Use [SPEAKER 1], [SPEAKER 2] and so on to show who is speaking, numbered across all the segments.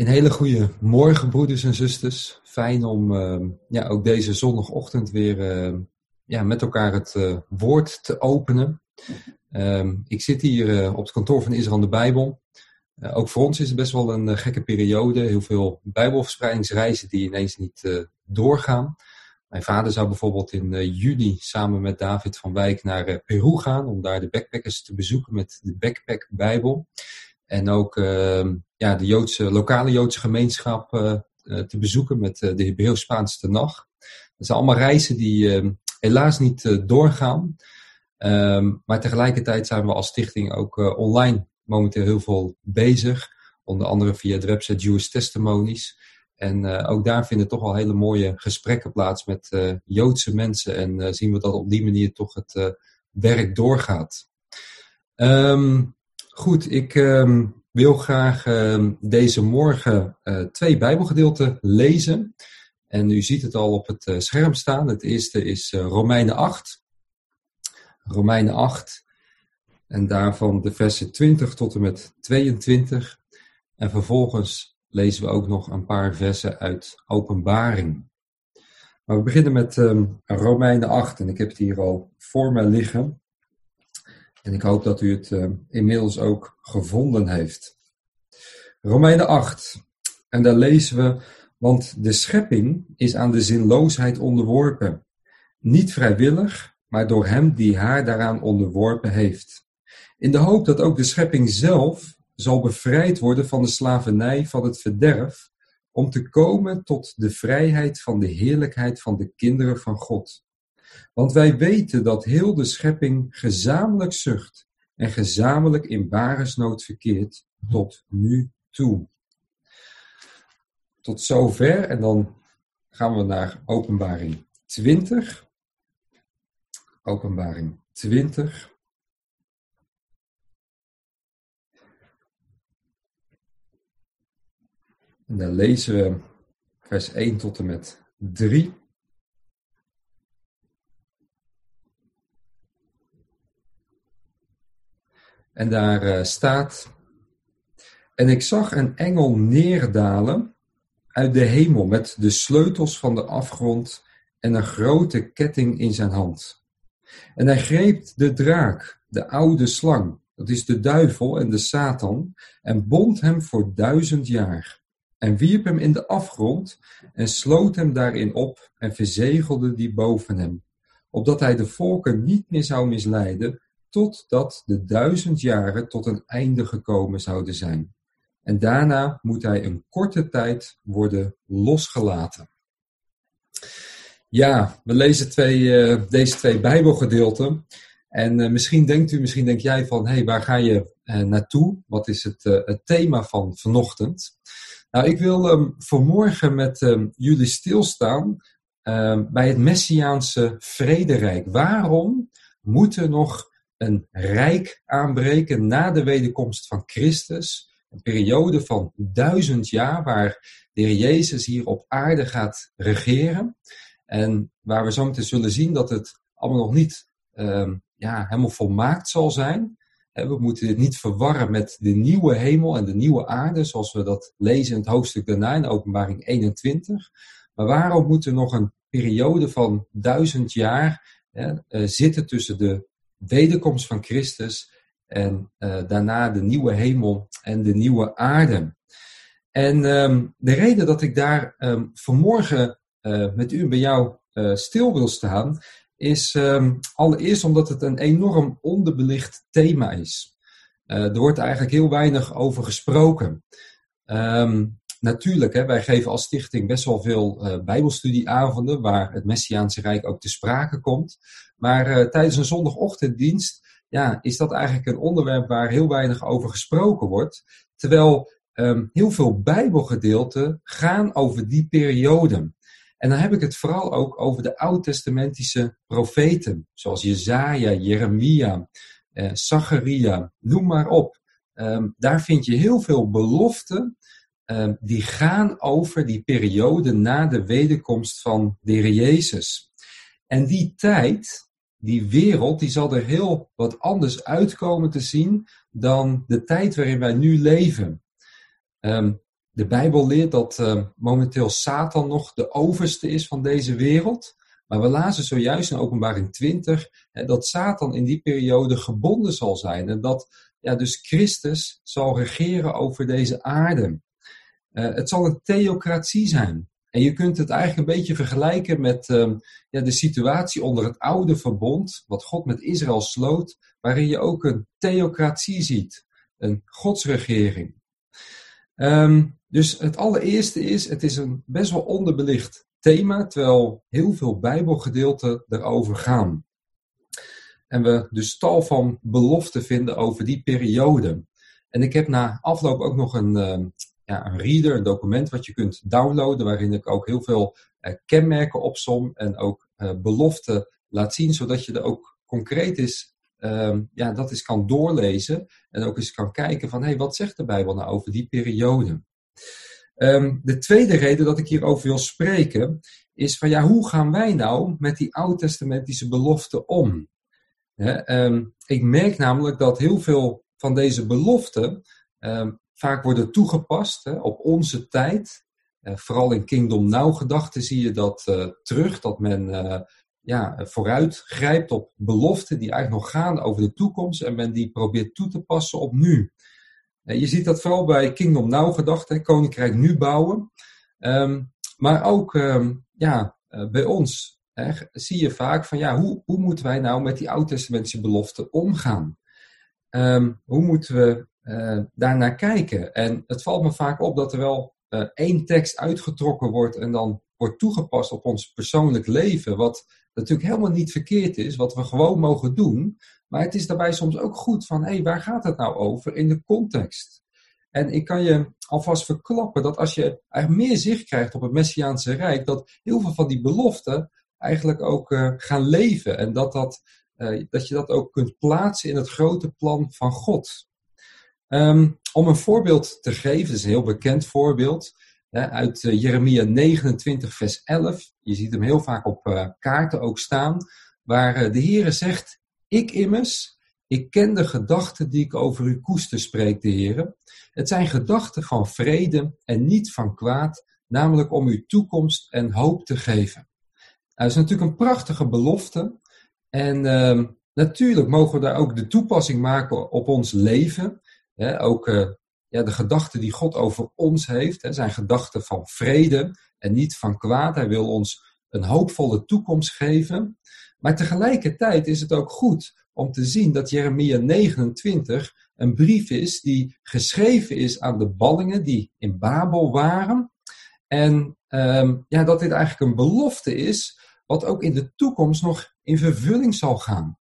[SPEAKER 1] Een hele goede morgen, broeders en zusters. Fijn om uh, ja, ook deze zondagochtend weer uh, ja, met elkaar het uh, woord te openen. Ehm, ik zit hier op het kantoor van Israël de Bijbel. ook voor ons is het best wel een gekke periode. Heel veel Bijbelverspreidingsreizen die ineens niet doorgaan. Mijn vader zou bijvoorbeeld in juli samen met David van Wijk naar Peru gaan om daar de backpackers te bezoeken met de Backpack Bijbel. En ook ja, de Joodse, lokale Joodse gemeenschap uh, te bezoeken met uh, de Hebreeuws-Spaanse Tenach. Dat zijn allemaal reizen die ehm, helaas niet doorgaan. Um, maar tegelijkertijd zijn we als stichting ook online momenteel heel veel bezig. Onder andere via de website Jewish Testimonies. En ook daar vinden toch al hele mooie gesprekken plaats met Joodse mensen. En zien we dat op die manier toch het werk doorgaat. Um, Goed, ik wil graag uh, deze morgen uh, twee Bijbelgedeelten lezen. En u ziet het al op het uh, scherm staan. Het eerste is uh, Romeinen 8. Romeinen 8. En daarvan de versen 20 tot en met 22. En vervolgens lezen we ook nog een paar versen uit Openbaring. Maar we beginnen met um, Romeinen 8. En ik heb het hier al voor me liggen. En ik hoop dat u het uh, inmiddels ook gevonden heeft. Romeinen 8. En daar lezen we, want de schepping is aan de zinloosheid onderworpen. Niet vrijwillig, maar door hem die haar daaraan onderworpen heeft. In de hoop dat ook de schepping zelf zal bevrijd worden van de slavernij van het verderf, om te komen tot de vrijheid van de heerlijkheid van de kinderen van God. Want wij weten dat heel de schepping gezamenlijk zucht en gezamenlijk in baresnood verkeert tot nu toe. Tot zover en dan gaan we naar openbaring 20. Openbaring 20. En dan lezen we vers 1 tot en met 3. En daar uh, staat: En ik zag een engel neerdalen uit de hemel met de sleutels van de afgrond en een grote ketting in zijn hand. En hij greep de draak, de oude slang, dat is de duivel en de Satan, en bond hem voor duizend jaar. En wierp hem in de afgrond en sloot hem daarin op en verzegelde die boven hem, opdat hij de volken niet meer zou misleiden, totdat de duizend jaren tot een einde gekomen zouden zijn. En daarna moet hij een korte tijd worden losgelaten. Ja, we lezen twee, uh, deze twee Bijbelgedeelten. En uh, misschien denkt u, misschien denk jij van, hé, hey, waar ga je uh, naartoe? Wat is het, het, thema van vanochtend? Nou, ik wil um, vanmorgen met um, jullie stilstaan um, bij het Messiaanse vrederijk. Waarom moeten nog een rijk aanbreken na de wederkomst van Christus. Een periode van duizend jaar waar de Heer Jezus hier op aarde gaat regeren. En waar we zo meteen zullen zien dat het allemaal nog niet um, ja, helemaal volmaakt zal zijn. We moeten dit niet verwarren met de nieuwe hemel en de nieuwe aarde, zoals we dat lezen in het hoofdstuk daarna in openbaring 21. Maar waarom moet er nog een periode van duizend jaar uh, zitten tussen de wederkomst van Christus en uh, daarna de nieuwe hemel en de nieuwe aarde. En um, de reden dat ik daar um, vanmorgen uh, met u en bij jou uh, stil wil staan, is um, allereerst omdat het een enorm onderbelicht thema is. er wordt eigenlijk heel weinig over gesproken. natuurlijk, hè, wij geven als stichting best wel veel bijbelstudieavonden waar het Messiaanse Rijk ook te sprake komt. Maar uh, tijdens een zondagochtenddienst ja, is dat eigenlijk een onderwerp waar heel weinig over gesproken wordt. Terwijl um, heel veel Bijbelgedeelten gaan over die periode. En dan heb ik het vooral ook over de oud-testamentische profeten, zoals Jezaja, Jeremia, eh, Zacharia, noem maar op. Um, daar vind je heel veel beloften um, die gaan over die periode na de wederkomst van de Heer Jezus. En die tijd, die wereld die zal er heel wat anders uitkomen te zien dan de tijd waarin wij nu leven. Um, de Bijbel leert dat uh, momenteel Satan nog de overste is van deze wereld. Maar we lazen zojuist in openbaring 20 hè, dat Satan in die periode gebonden zal zijn. En dat ja, dus Christus zal regeren over deze aarde. Uh, het zal een theocratie zijn. En je kunt het eigenlijk een beetje vergelijken met uh, ja, de situatie onder het oude verbond, wat God met Israël sloot, waarin je ook een theocratie ziet, een godsregering. Um, dus het allereerste is, het is een best wel onderbelicht thema, terwijl heel veel Bijbelgedeelten erover gaan. En we dus tal van beloften vinden over die periode. En ik heb na afloop ook nog een, uh, ja, een reader, een document wat je kunt downloaden, waarin ik ook heel veel uh, kenmerken opsom en ook uh, beloften laat zien, zodat je er ook concreet is, ehm, ja, dat eens kan doorlezen en ook eens kan kijken van, hé, hey, wat zegt de Bijbel nou over die periode? Um, de tweede reden dat ik hierover wil spreken, is van ja, hoe gaan wij nou met die oud-testamentische beloften om? um, ik merk namelijk dat heel veel van deze beloften vaak worden toegepast he, op onze tijd. Uh, vooral in Kingdom Now gedachten zie je dat uh, terug, dat men uh, ja, vooruit grijpt op beloften die eigenlijk nog gaan over de toekomst en men die probeert toe te passen op nu. Je ziet dat vooral bij Kingdom Now gedachten, Koninkrijk nu bouwen. Um, maar ook um, ja, bij ons hè, zie je vaak van ja, hoe, hoe moeten wij nou met die oud-testamentische beloften omgaan? Um, hoe moeten we uh, daarnaar kijken? En het valt me vaak op dat er wel uh, één tekst uitgetrokken wordt en dan wordt toegepast op ons persoonlijk leven, wat natuurlijk helemaal niet verkeerd is, wat we gewoon mogen doen. Maar het is daarbij soms ook goed van, hé, hey, waar gaat het nou over in de context? En ik kan je alvast verklappen dat als je eigenlijk meer zicht krijgt op het Messiaanse Rijk, dat heel veel van die beloften eigenlijk ook uh, gaan leven. En dat, dat, dat je dat ook kunt plaatsen in het grote plan van God. Um, om een voorbeeld te geven, dat is een heel bekend voorbeeld, hè, uit uh, Jeremia 29, vers 11. Je ziet hem heel vaak op kaarten ook staan, waar de Heere zegt, ik immers, ik ken de gedachten die ik over u koester, spreekt de Heer. Het zijn gedachten van vrede en niet van kwaad, namelijk om u toekomst en hoop te geven. Nou, dat is natuurlijk een prachtige belofte. En uh, natuurlijk mogen we daar ook de toepassing maken op ons leven. Hè, ook uh, ja, de gedachten die God over ons heeft, hè, zijn gedachten van vrede en niet van kwaad. Hij wil ons een hoopvolle toekomst geven. Maar tegelijkertijd is het ook goed om te zien dat Jeremia 29 een brief is die geschreven is aan de ballingen die in Babel waren. En um, ja, dat dit eigenlijk een belofte is, wat ook in de toekomst nog in vervulling zal gaan.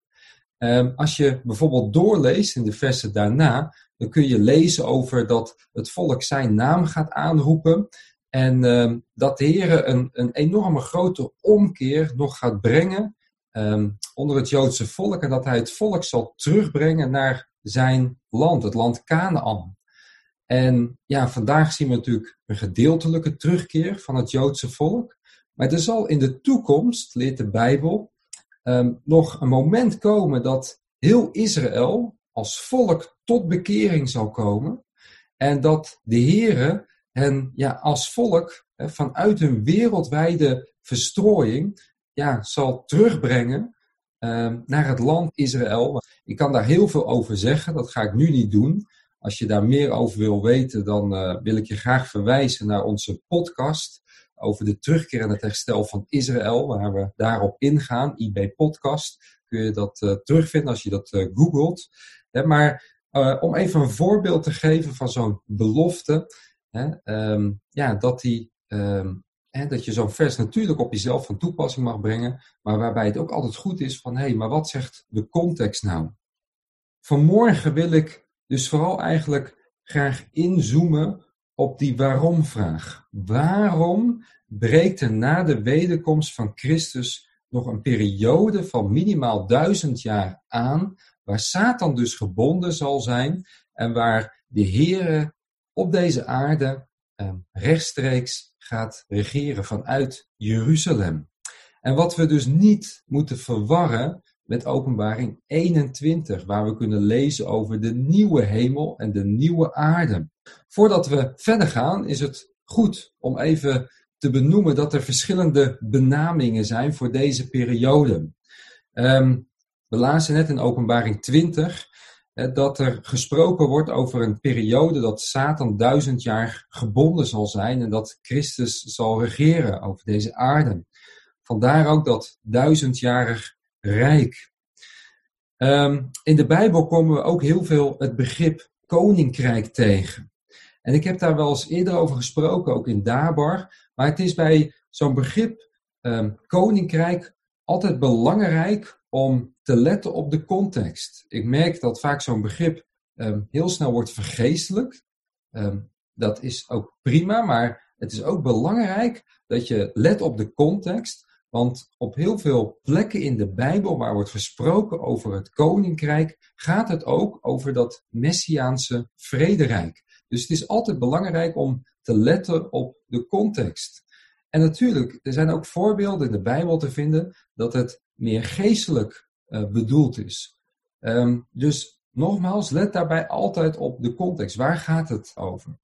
[SPEAKER 1] Um, als je bijvoorbeeld doorleest in de versen daarna, dan kun je lezen over dat het volk zijn naam gaat aanroepen. En um, dat de Heer een, een enorme grote omkeer nog gaat brengen um, onder het Joodse volk en dat hij het volk zal terugbrengen naar zijn land, het land Canaan. En ja, vandaag zien we natuurlijk een gedeeltelijke terugkeer van het Joodse volk. Maar er zal in de toekomst, leert de Bijbel, um, nog een moment komen dat heel Israël als volk tot bekering zal komen. En dat de Heere hen ja, als volk vanuit hun wereldwijde verstrooiing ja, zal terugbrengen uh, naar het land Israël. Ik kan daar heel veel over zeggen, dat ga ik nu niet doen. Als je daar meer over wil weten, dan uh, wil ik je graag verwijzen naar onze podcast over de terugkeer en het herstel van Israël, waar we daarop ingaan. IB Podcast kun je dat uh, terugvinden als je dat uh, maar om even een voorbeeld te geven van zo'n belofte, um, ja, dat die um, Hè, dat je zo'n vers natuurlijk op jezelf van toepassing mag brengen, maar waarbij het ook altijd goed is van hé, hey, maar wat zegt de context nou? Vanmorgen wil ik dus vooral eigenlijk graag inzoomen op die waarom-vraag. Waarom breekt er na de wederkomst van Christus nog een periode van minimaal duizend jaar aan, waar Satan dus gebonden zal zijn en waar de Heere op deze aarde eh, rechtstreeks gaat regeren vanuit Jeruzalem. En wat we dus niet moeten verwarren, met Openbaring 21, waar we kunnen lezen over de nieuwe hemel en de nieuwe aarde. Voordat we verder gaan, is het goed om even te benoemen dat er verschillende benamingen zijn voor deze periode. Um, we lazen net in Openbaring 20 dat er gesproken wordt over een periode dat Satan duizend jaar gebonden zal zijn en dat Christus zal regeren over deze aarde. Vandaar ook dat duizendjarig rijk. Um, in de Bijbel komen we ook heel veel het begrip koninkrijk tegen. En ik heb daar wel eens eerder over gesproken, ook in Dabar. Maar het is bij zo'n begrip um, koninkrijk altijd belangrijk om te letten op de context. Ik merk dat vaak zo'n begrip um, heel snel wordt vergeestelijkt. Um, dat is ook prima, maar het is ook belangrijk dat je let op de context. Want op heel veel plekken in de Bijbel waar wordt gesproken over het koninkrijk, gaat het ook over dat messiaanse vrederijk. Dus het is altijd belangrijk om te letten op de context. En natuurlijk, er zijn ook voorbeelden in de Bijbel te vinden dat het meer geestelijk uh, bedoeld is. Um, dus nogmaals, let daarbij altijd op de context. Waar gaat het over?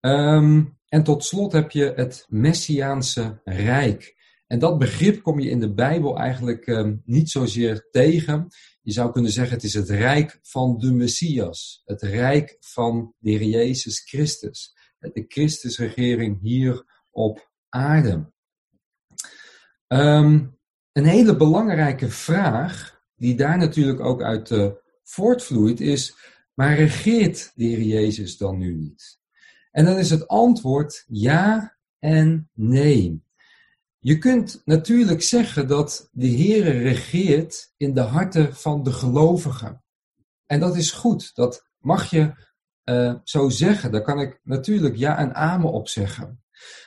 [SPEAKER 1] Um, en tot slot heb je het Messiaanse Rijk. En dat begrip kom je in de Bijbel eigenlijk um, niet zozeer tegen. Je zou kunnen zeggen, het is het Rijk van de Messias. Het Rijk van de Jezus Christus. De Christusregering hier op aarde. Um, een hele belangrijke vraag, die daar natuurlijk ook uit uh, voortvloeit, is: maar regeert de Heer Jezus dan nu niet? En dan is het antwoord ja en nee. Je kunt natuurlijk zeggen dat de Heer regeert in de harten van de gelovigen. En dat is goed, dat mag je uh, zo zeggen. Daar kan ik natuurlijk ja en amen op zeggen.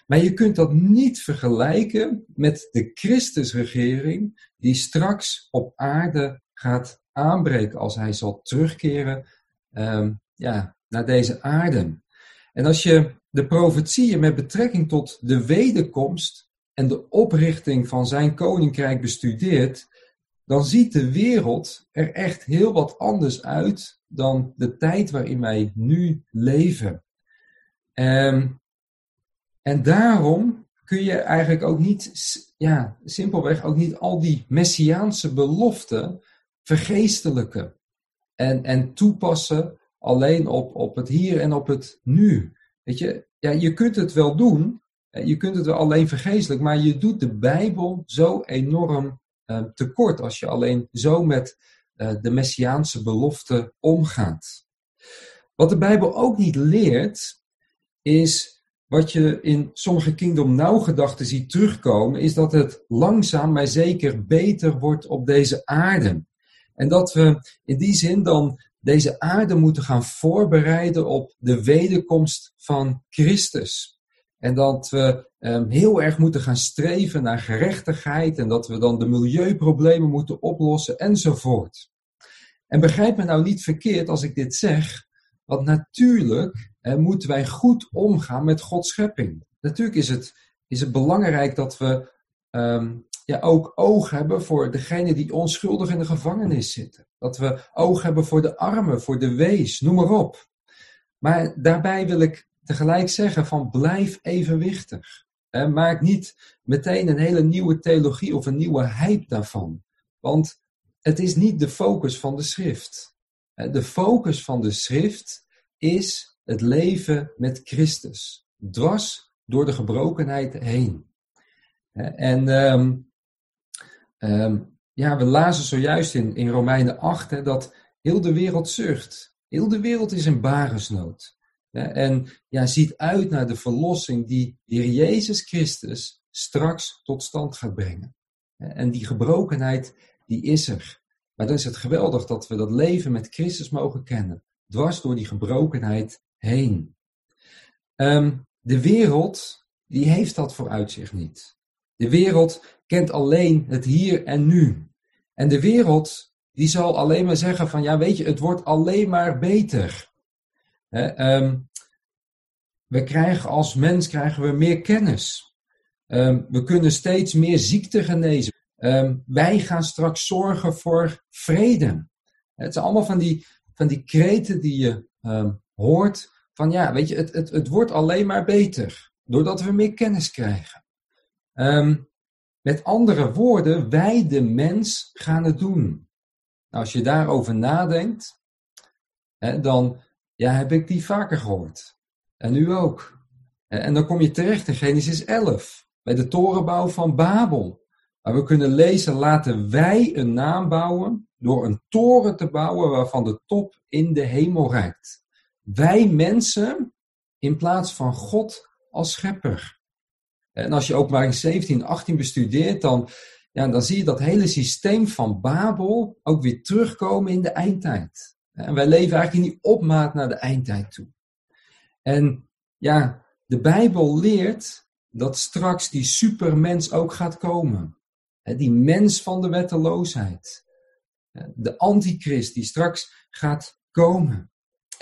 [SPEAKER 1] Maar je kunt dat niet vergelijken met de Christusregering die straks op aarde gaat aanbreken als hij zal terugkeren um, ja, naar deze aarde. En als je de profetieën met betrekking tot de wederkomst en de oprichting van zijn koninkrijk bestudeert, dan ziet de wereld er echt heel wat anders uit dan de tijd waarin wij nu leven. Um, en daarom kun je eigenlijk ook niet, ja, simpelweg ook niet al die messiaanse beloften vergeestelijken en, en toepassen alleen op, op het hier en op het nu. Weet je, ja, je kunt het wel doen, je kunt het wel alleen vergeestelijk, maar je doet de Bijbel zo enorm uh, tekort als je alleen zo met uh, de messiaanse beloften omgaat. Wat de Bijbel ook niet leert, is wat je in sommige Kingdom Now gedachten ziet terugkomen, is dat het langzaam maar zeker beter wordt op deze aarde. En dat we in die zin dan deze aarde moeten gaan voorbereiden op de wederkomst van Christus. En dat we um, heel erg moeten gaan streven naar gerechtigheid en dat we dan de milieuproblemen moeten oplossen enzovoort. En begrijp me nou niet verkeerd als ik dit zeg, want natuurlijk eh, moeten wij goed omgaan met Gods schepping. Natuurlijk is het, is het belangrijk dat we um, ja, ook oog hebben voor degene die onschuldig in de gevangenis zitten. Dat we oog hebben voor de armen, voor de wees, noem maar op. Maar daarbij wil ik tegelijk zeggen van blijf evenwichtig. Eh, maak niet meteen een hele nieuwe theologie of een nieuwe hype daarvan. Want het is niet de focus van de schrift. De focus van de schrift is het leven met Christus. Dwars door de gebrokenheid heen. En um, um, ja, we lazen zojuist in, in Romeinen 8 hè, dat heel de wereld zucht. Heel de wereld is in baresnood. En ja, ziet uit naar de verlossing die Heer Jezus Christus straks tot stand gaat brengen. En die gebrokenheid, die is er. Maar dan is het geweldig dat we dat leven met Christus mogen kennen. Dwars door die gebrokenheid heen. Um, de wereld, die heeft dat vooruitzicht niet. De wereld kent alleen het hier en nu. En de wereld, die zal alleen maar zeggen van, ja weet je, het wordt alleen maar beter. um, we krijgen als mens krijgen we meer kennis. Um, we kunnen steeds meer ziekte genezen. Ehm, wij gaan straks zorgen voor vrede. Het zijn allemaal van die, van die kreten die je ehm, hoort. Van ja, weet je, het, het, het wordt alleen maar beter. Doordat we meer kennis krijgen. Ehm, met andere woorden, wij de mens gaan het doen. Nou, als je daarover nadenkt, hè, dan ja, heb ik die vaker gehoord. En u ook. En dan kom je terecht in Genesis 11, bij de torenbouw van Babel. Maar we kunnen lezen, laten wij een naam bouwen door een toren te bouwen waarvan de top in de hemel reikt. Wij mensen in plaats van God als schepper. En als je in 17, 18 bestudeert, dan, ja, dan zie je dat hele systeem van Babel ook weer terugkomen in de eindtijd. En wij leven eigenlijk in die opmaat naar de eindtijd toe. En ja, de Bijbel leert dat straks die supermens ook gaat komen. Die mens van de wetteloosheid. De antichrist die straks gaat komen.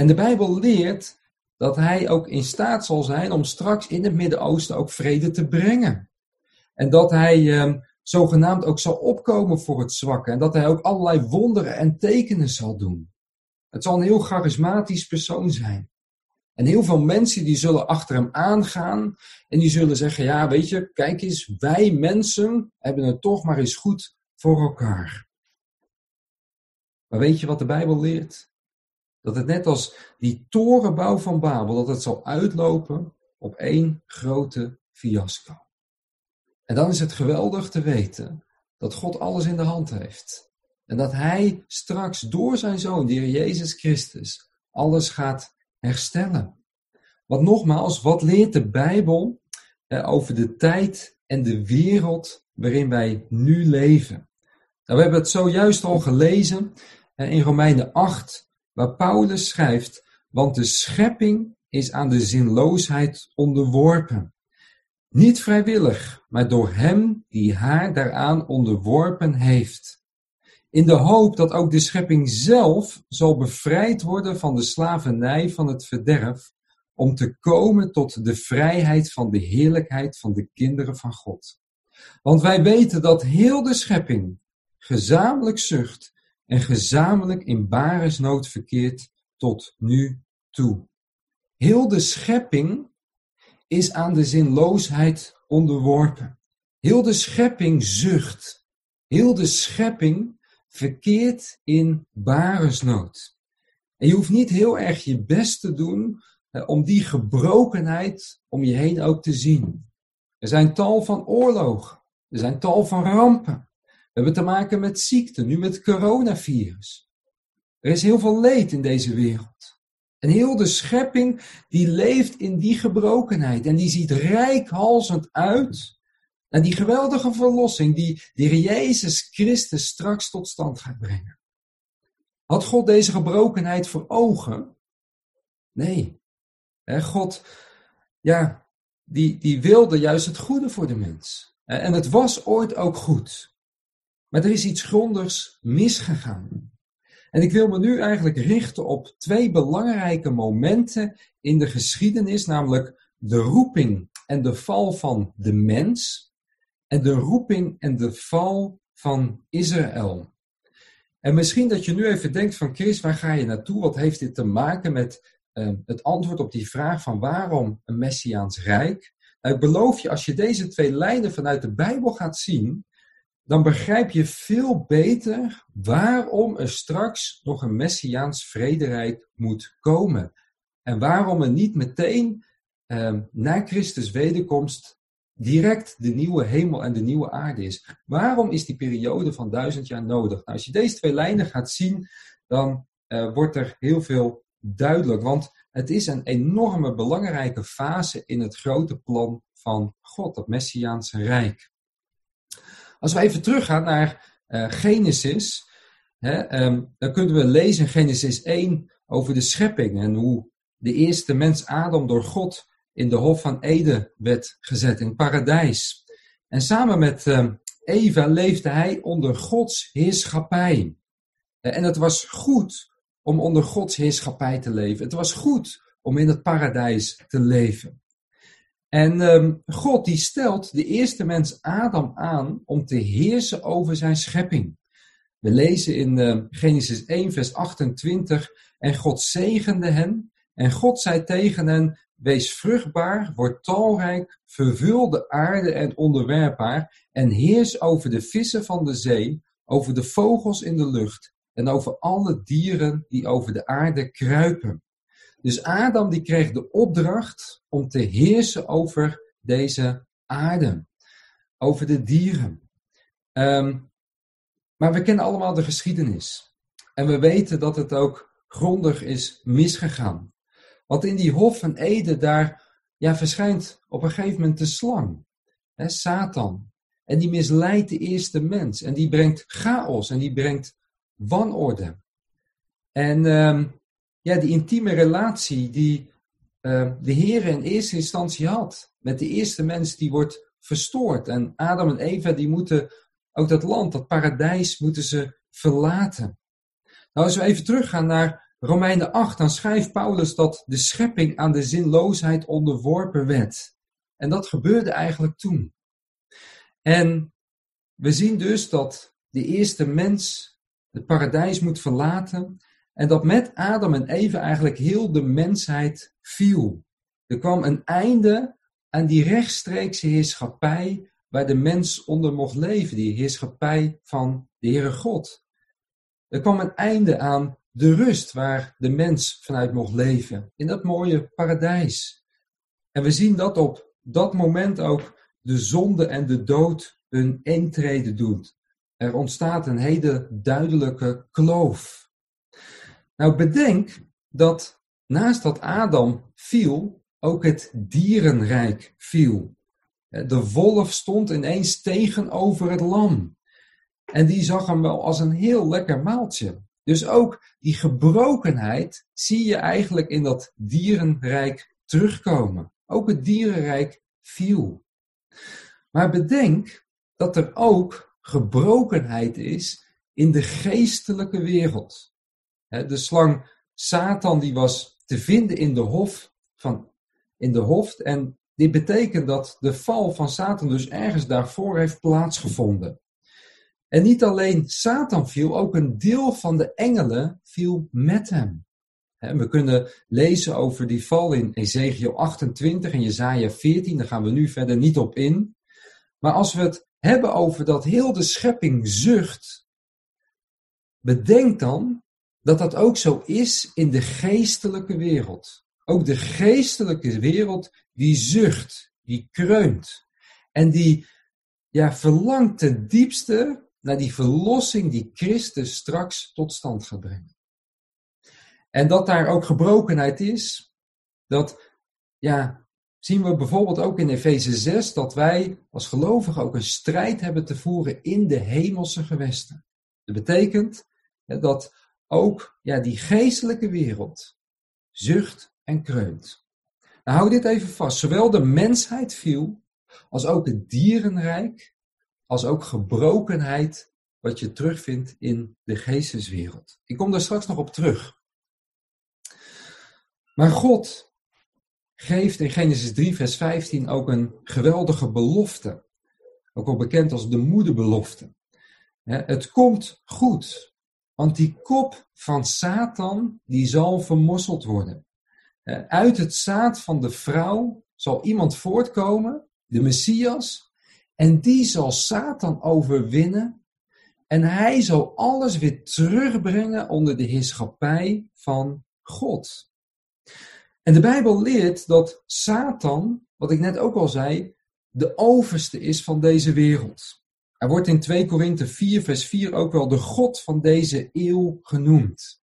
[SPEAKER 1] En de Bijbel leert dat hij ook in staat zal zijn om straks in het Midden-Oosten ook vrede te brengen. En dat hij eh, zogenaamd ook zal opkomen voor het zwakke. En dat hij ook allerlei wonderen en tekenen zal doen. Het zal een heel charismatisch persoon zijn. En heel veel mensen die zullen achter hem aangaan en die zullen zeggen, ja weet je, kijk eens, wij mensen hebben het toch maar eens goed voor elkaar. Maar weet je wat de Bijbel leert? Dat het net als die torenbouw van Babel, dat het zal uitlopen op één grote fiasco. En dan is het geweldig te weten dat God alles in de hand heeft. En dat Hij straks door zijn Zoon, de Heer Jezus Christus, alles gaat herstellen. Want nogmaals, wat leert de Bijbel eh, over de tijd en de wereld waarin wij nu leven? Nou, we hebben het zojuist al gelezen eh, in Romeinen 8, waar Paulus schrijft, want de schepping is aan de zinloosheid onderworpen. Niet vrijwillig, maar door hem die haar daaraan onderworpen heeft. In de hoop dat ook de schepping zelf zal bevrijd worden van de slavernij van het verderf, om te komen tot de vrijheid van de heerlijkheid van de kinderen van God. Want wij weten dat heel de schepping gezamenlijk zucht en gezamenlijk in baresnood verkeert tot nu toe. Heel de schepping is aan de zinloosheid onderworpen. Heel de schepping zucht. Heel de schepping verkeert in baresnood. En je hoeft niet heel erg je best te doen om die gebrokenheid om je heen ook te zien. Er zijn tal van oorlogen. Er zijn tal van rampen. We hebben te maken met ziekte, nu met coronavirus. Er is heel veel leed in deze wereld. En heel de schepping die leeft in die gebrokenheid. En die ziet rijkhalsend uit naar die geweldige verlossing die, die Jezus Christus straks tot stand gaat brengen. Had God deze gebrokenheid voor ogen? Nee. God, ja, die, die wilde juist het goede voor de mens. En het was ooit ook goed. Maar er is iets grondigs misgegaan. En ik wil me nu eigenlijk richten op twee belangrijke momenten in de geschiedenis, namelijk de roeping en de val van de mens en de roeping en de val van Israël. En misschien dat je nu even denkt van Chris, waar ga je naartoe? Wat heeft dit te maken met Ehm, het antwoord op die vraag van waarom een Messiaans Rijk. Nou, ik beloof je, als je deze twee lijnen vanuit de Bijbel gaat zien, dan begrijp je veel beter waarom er straks nog een Messiaans vrederijk moet komen. En waarom er niet meteen eh, na Christus wederkomst direct de nieuwe hemel en de nieuwe aarde is. Waarom is die periode van duizend jaar nodig? Nou, als je deze twee lijnen gaat zien, dan uh, wordt er heel veel duidelijk. Want het is een enorme belangrijke fase in het grote plan van God, dat Messiaanse Rijk. Als we even teruggaan naar uh, Genesis, hè, um, dan kunnen we lezen in Genesis 1 over de schepping en hoe de eerste mens Adam door God in de Hof van Eden werd gezet, in het paradijs. En samen met um, Eva leefde hij onder Gods heerschappij. En het was goed om onder Gods heerschappij te leven. Het was goed om in het paradijs te leven. En ehm, God die stelt de eerste mens Adam aan om te heersen over zijn schepping. We lezen in uh, Genesis 1, vers 28. En God zegende hen. En God zei tegen hen: Wees vruchtbaar, word talrijk, vervul de aarde en onderwerp haar. En heers over de vissen van de zee, over de vogels in de lucht. En over alle dieren die over de aarde kruipen. Dus Adam die kreeg de opdracht om te heersen over deze aarde, over de dieren. Um, maar we kennen allemaal de geschiedenis. En we weten dat het ook grondig is misgegaan. Want in die Hof van Eden, daar ja, verschijnt op een gegeven moment de slang, hè, Satan. En die misleidt de eerste mens. En die brengt chaos en die brengt wanorde. En uh, ja, die intieme relatie die uh, de Heer in eerste instantie had met de eerste mens, die wordt verstoord. En Adam en Eva die moeten ook dat land, dat paradijs, moeten ze verlaten. Nou, als we even teruggaan naar Romeinen 8, dan schrijft Paulus dat de schepping aan de zinloosheid onderworpen werd. En dat gebeurde eigenlijk toen. En we zien dus dat de eerste mens het paradijs moet verlaten en dat met Adam en Eva eigenlijk heel de mensheid viel. Er kwam een einde aan die rechtstreekse heerschappij waar de mens onder mocht leven, die heerschappij van de Heere God. Er kwam een einde aan de rust waar de mens vanuit mocht leven, in dat mooie paradijs. En we zien dat op dat moment ook de zonde en de dood hun intrede doet. Er ontstaat een hele duidelijke kloof. Nou, bedenk dat naast dat Adam viel, ook het dierenrijk viel. De wolf stond ineens tegenover het lam. En die zag hem wel als een heel lekker maaltje. Dus ook die gebrokenheid zie je eigenlijk in dat dierenrijk terugkomen. Ook het dierenrijk viel. Maar bedenk dat er ook gebrokenheid is in de geestelijke wereld. De slang Satan die was te vinden in de hof van in de hof en dit betekent dat de val van Satan dus ergens daarvoor heeft plaatsgevonden. En niet alleen Satan viel, ook een deel van de engelen viel met hem. We kunnen lezen over die val in Ezekiel 28 en Jezaja 14, daar gaan we nu verder niet op in. Maar als we het hebben over dat heel de schepping zucht, bedenk dan dat dat ook zo is in de geestelijke wereld. Ook de geestelijke wereld die zucht, die kreunt. En die ja, verlangt ten diepste naar die verlossing die Christus straks tot stand gaat brengen. En dat daar ook gebrokenheid is, dat ja, zien we bijvoorbeeld ook in Efeze 6 dat wij als gelovigen ook een strijd hebben te voeren in de hemelse gewesten. Dat betekent dat ook ja, die geestelijke wereld zucht en kreunt. Nou, hou dit even vast. Zowel de mensheid viel, als ook het dierenrijk, als ook gebrokenheid, wat je terugvindt in de geesteswereld. Ik kom daar straks nog op terug. Maar God geeft in Genesis 3, vers 15 ook een geweldige belofte. Ook wel bekend als de moederbelofte. Het komt goed, want die kop van Satan, die zal vermosseld worden. Uit het zaad van de vrouw zal iemand voortkomen, de Messias, en die zal Satan overwinnen. En hij zal alles weer terugbrengen onder de heerschappij van God. En de Bijbel leert dat Satan, wat ik net ook al zei, de overste is van deze wereld. Hij wordt in 2 Korinthe 4, vers 4 ook wel de God van deze eeuw genoemd.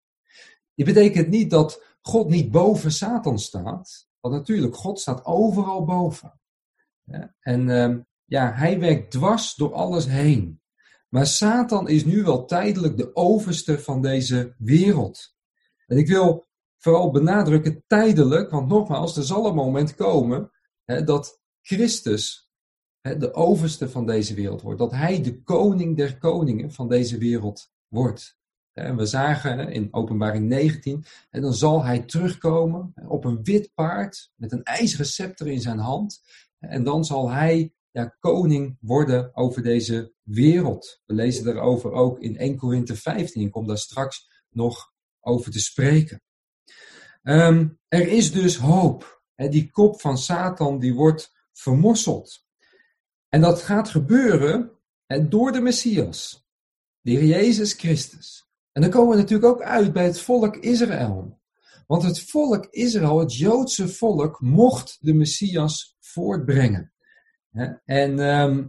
[SPEAKER 1] Dit betekent niet dat God niet boven Satan staat. Want natuurlijk, God staat overal boven. En uh, ja, hij werkt dwars door alles heen. Maar Satan is nu wel tijdelijk de overste van deze wereld. En ik wil vooral benadrukken tijdelijk, want nogmaals, er zal een moment komen hè, dat Christus de overste van deze wereld wordt. Dat hij de koning der koningen van deze wereld wordt. En we zagen in openbaring 19, en dan zal hij terugkomen op een wit paard met een ijzeren scepter in zijn hand. En dan zal hij ja, koning worden over deze wereld. We lezen daarover ook in 1 Korinthe 15. Ik kom daar straks nog over te spreken. Ehm, er is dus hoop. die kop van Satan die wordt vermorseld. En dat gaat gebeuren door de Messias, de Heer Jezus Christus. En dan komen we natuurlijk ook uit bij het volk Israël. Want het volk Israël, het Joodse volk, mocht de Messias voortbrengen. En ehm,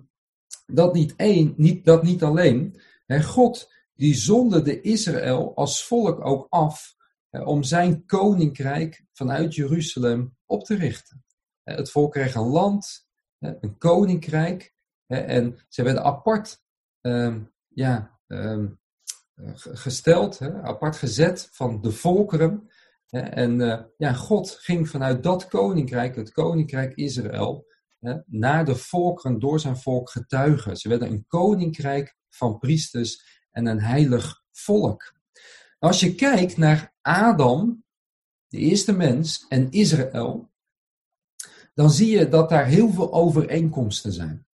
[SPEAKER 1] dat, niet niet, dat niet alleen. God die zonderde Israël als volk ook af om zijn koninkrijk vanuit Jeruzalem op te richten. Het volk kreeg een land, een koninkrijk, en ze werden apart ehm, ja, ehm, gesteld, apart gezet van de volkeren. En uh, ja, God ging vanuit dat koninkrijk, het koninkrijk Israël, naar de volkeren door zijn volk getuigen. Ze werden een koninkrijk van priesters en een heilig volk. Als je kijkt naar Adam, de eerste mens, en Israël, dan zie je dat daar heel veel overeenkomsten zijn.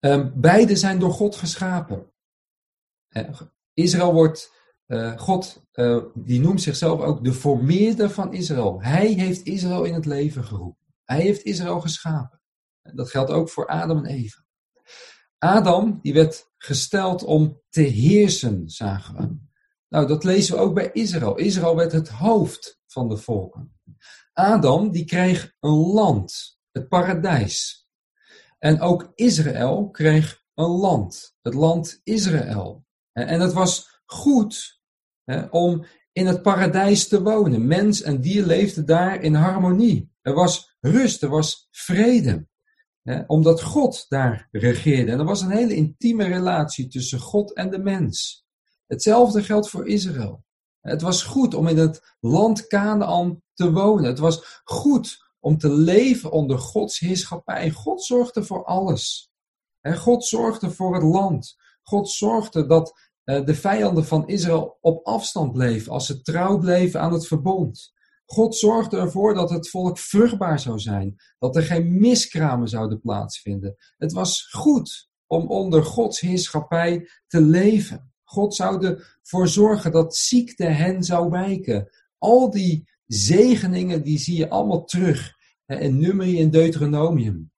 [SPEAKER 1] Um, beide zijn door God geschapen. Israël wordt, uh, God, uh, die noemt zichzelf ook de formeerder van Israël. Hij heeft Israël in het leven geroepen. Hij heeft Israël geschapen. Dat geldt ook voor Adam en Eva. Adam, die werd gesteld om te heersen, zagen we. Nou, dat lezen we ook bij Israël. Israël werd het hoofd van de volken. Adam, die kreeg een land, het paradijs. En ook Israël kreeg een land, het land Israël. En het was goed hè, om in het paradijs te wonen. Mens en dier leefden daar in harmonie. Er was rust, er was vrede. Hè, omdat God daar regeerde. En er was een hele intieme relatie tussen God en de mens. Hetzelfde geldt voor Israël. Het was goed om in het land Canaan te wonen. Het was goed om te leven onder Gods heerschappij. God zorgde voor alles. God zorgde voor het land. God zorgde dat eh, de vijanden van Israël op afstand bleven als ze trouw bleven aan het verbond. God zorgde ervoor dat het volk vruchtbaar zou zijn, dat er geen miskramen zouden plaatsvinden. Het was goed om onder Gods heerschappij te leven. God zou ervoor zorgen dat ziekte hen zou wijken. Al die zegeningen die zie je allemaal terug in Numeri en Deuteronomium.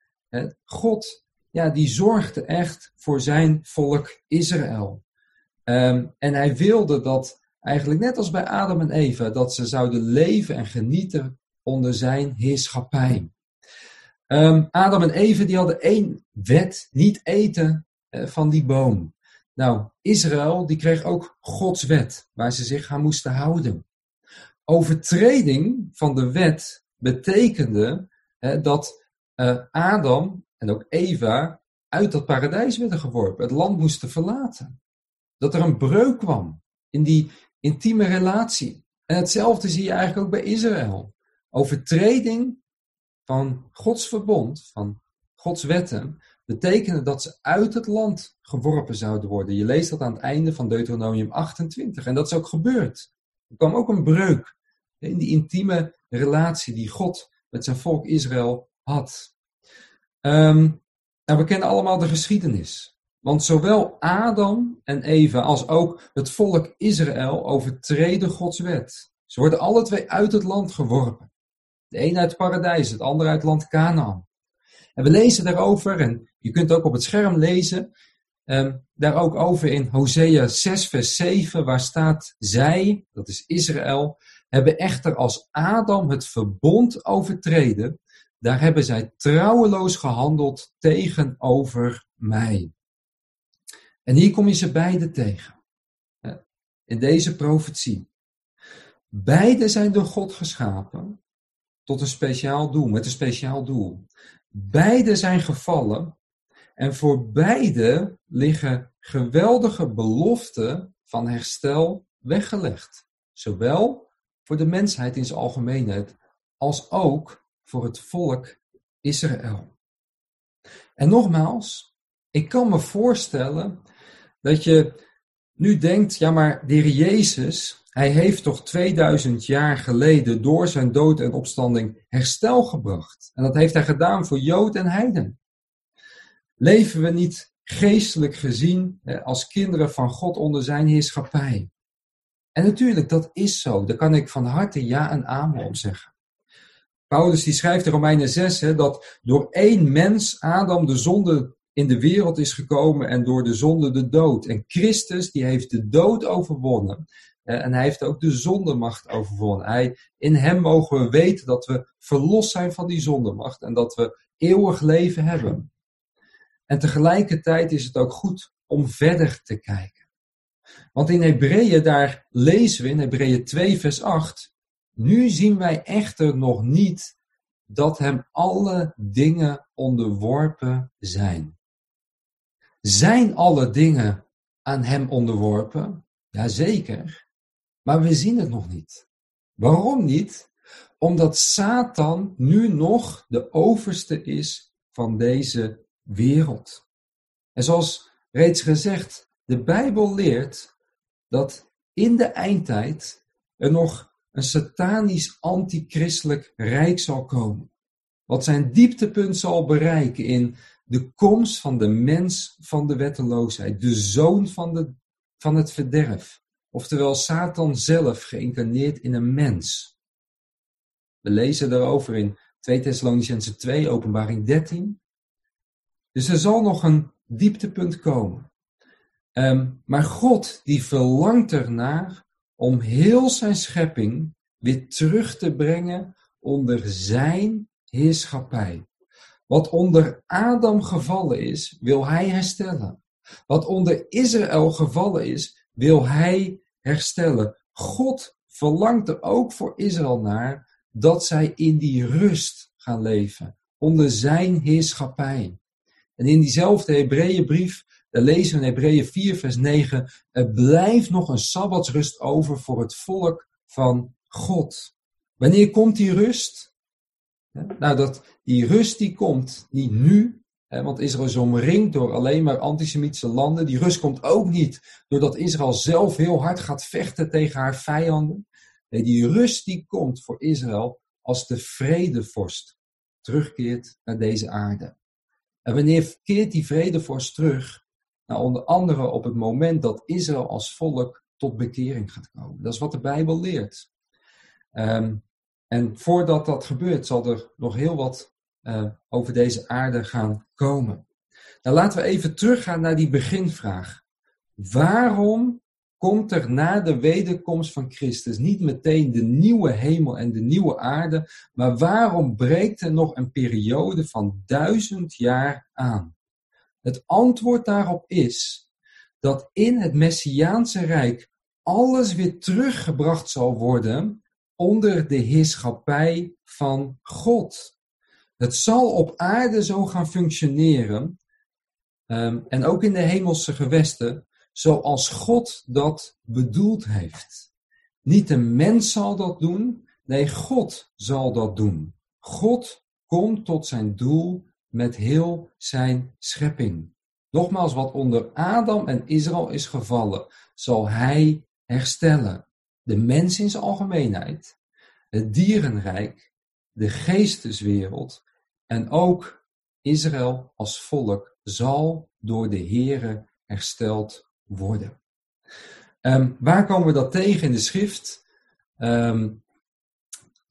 [SPEAKER 1] God, ja, die zorgde echt voor zijn volk Israël. Ehm, en hij wilde dat eigenlijk net als bij Adam en Eva, dat ze zouden leven en genieten onder zijn heerschappij. Um, Adam en Eva die hadden één wet, niet eten uh, van die boom. Nou, Israël die kreeg ook Gods wet, waar ze zich aan moesten houden. Overtreding van de wet betekende uh, dat uh, Adam en ook Eva uit dat paradijs werden geworpen, het land moesten verlaten. Dat er een breuk kwam in die intieme relatie. En hetzelfde zie je eigenlijk ook bij Israël. Overtreding van Gods verbond, van Gods wetten, betekende dat ze uit het land geworpen zouden worden. Je leest dat aan het einde van Deuteronomium 28. En dat is ook gebeurd. Er kwam ook een breuk in die intieme relatie die God met zijn volk Israël had. Um, we kennen allemaal de geschiedenis. Want zowel Adam en Eva als ook het volk Israël overtreden Gods wet. Ze worden alle twee uit het land geworpen. De een uit het paradijs, het ander uit het land Canaan. En we lezen daarover, en je kunt ook op het scherm lezen, um, daar ook over in Hosea 6, vers 7, waar staat: Zij, dat is Israël, hebben echter als Adam het verbond overtreden, daar hebben zij trouweloos gehandeld tegenover mij. En hier kom je ze beide tegen. In deze profetie. Beide zijn door God geschapen tot een speciaal doel, met een speciaal doel. Beide zijn gevallen en voor beide liggen geweldige beloften van herstel weggelegd. Zowel voor de mensheid in zijn algemeenheid als ook voor het volk Israël. En nogmaals, ik kan me voorstellen dat je nu denkt, ja maar de Heer Jezus, hij heeft toch 2000 jaar geleden door zijn dood en opstanding herstel gebracht. En dat heeft hij gedaan voor Jood en Heiden. Leven we niet geestelijk gezien als kinderen van God onder zijn heerschappij? En natuurlijk, dat is zo. Daar kan ik van harte ja en amen op zeggen. Paulus die schrijft in Romeinen 6 hè, dat door één mens, Adam, de zonde in de wereld is gekomen en door de zonde de dood. En Christus die heeft de dood overwonnen. En hij heeft ook de zondemacht overwonnen. Hij, in hem mogen we weten dat we verlost zijn van die zondemacht en dat we eeuwig leven hebben. En tegelijkertijd is het ook goed om verder te kijken. Want in Hebreeën, daar lezen we in Hebreeën 2, vers 8. Nu zien wij echter nog niet dat hem alle dingen onderworpen zijn. Zijn alle dingen aan hem onderworpen? Jazeker. Maar we zien het nog niet. Waarom niet? Omdat Satan nu nog de overste is van deze wereld. En zoals reeds gezegd, de Bijbel leert dat in de eindtijd er nog een satanisch antichristelijk rijk zal komen. Wat zijn dieptepunt zal bereiken in de komst van de mens van de wetteloosheid, de zoon van, de, van het verderf. Oftewel Satan zelf geïncarneerd in een mens. We lezen daarover in 2 Thessalonicense 2, openbaring 13. Dus er zal nog een dieptepunt komen. Ehm, maar God die verlangt ernaar om heel zijn schepping weer terug te brengen onder zijn heerschappij. Wat onder Adam gevallen is, wil hij herstellen. Wat onder Israël gevallen is, wil hij herstellen. God verlangt er ook voor Israël naar dat zij in die rust gaan leven, onder zijn heerschappij. En in diezelfde Hebreeënbrief, daar lezen we in Hebreeën 4, vers 9, er blijft nog een sabbatsrust over voor het volk van God. Wanneer komt die rust? Nou, dat, die rust die komt niet nu, want Israël is omringd door alleen maar antisemitische landen. Die rust komt ook niet doordat Israël zelf heel hard gaat vechten tegen haar vijanden. Nee, die rust die komt voor Israël als de vredevorst terugkeert naar deze aarde. En wanneer keert die vredevorst terug? Nou, onder andere op het moment dat Israël als volk tot bekering gaat komen. Dat is wat de Bijbel leert. Ehm, en voordat dat gebeurt, zal er nog heel wat uh, over deze aarde gaan komen. Nou, laten we even teruggaan naar die beginvraag. Waarom komt er na de wederkomst van Christus niet meteen de nieuwe hemel en de nieuwe aarde, maar waarom breekt er nog een periode van duizend jaar aan? Het antwoord daarop is dat in het Messiaanse Rijk alles weer teruggebracht zal worden onder de heerschappij van God. Het zal op aarde zo gaan functioneren, um, en ook in de hemelse gewesten, zoals God dat bedoeld heeft. Niet een mens zal dat doen, nee, God zal dat doen. God komt tot zijn doel met heel zijn schepping. Nogmaals, wat onder Adam en Israël is gevallen, zal hij herstellen. De mens in zijn algemeenheid, het dierenrijk, de geesteswereld en ook Israël als volk zal door de Here hersteld worden. Um, waar komen we dat tegen in de schrift? Um,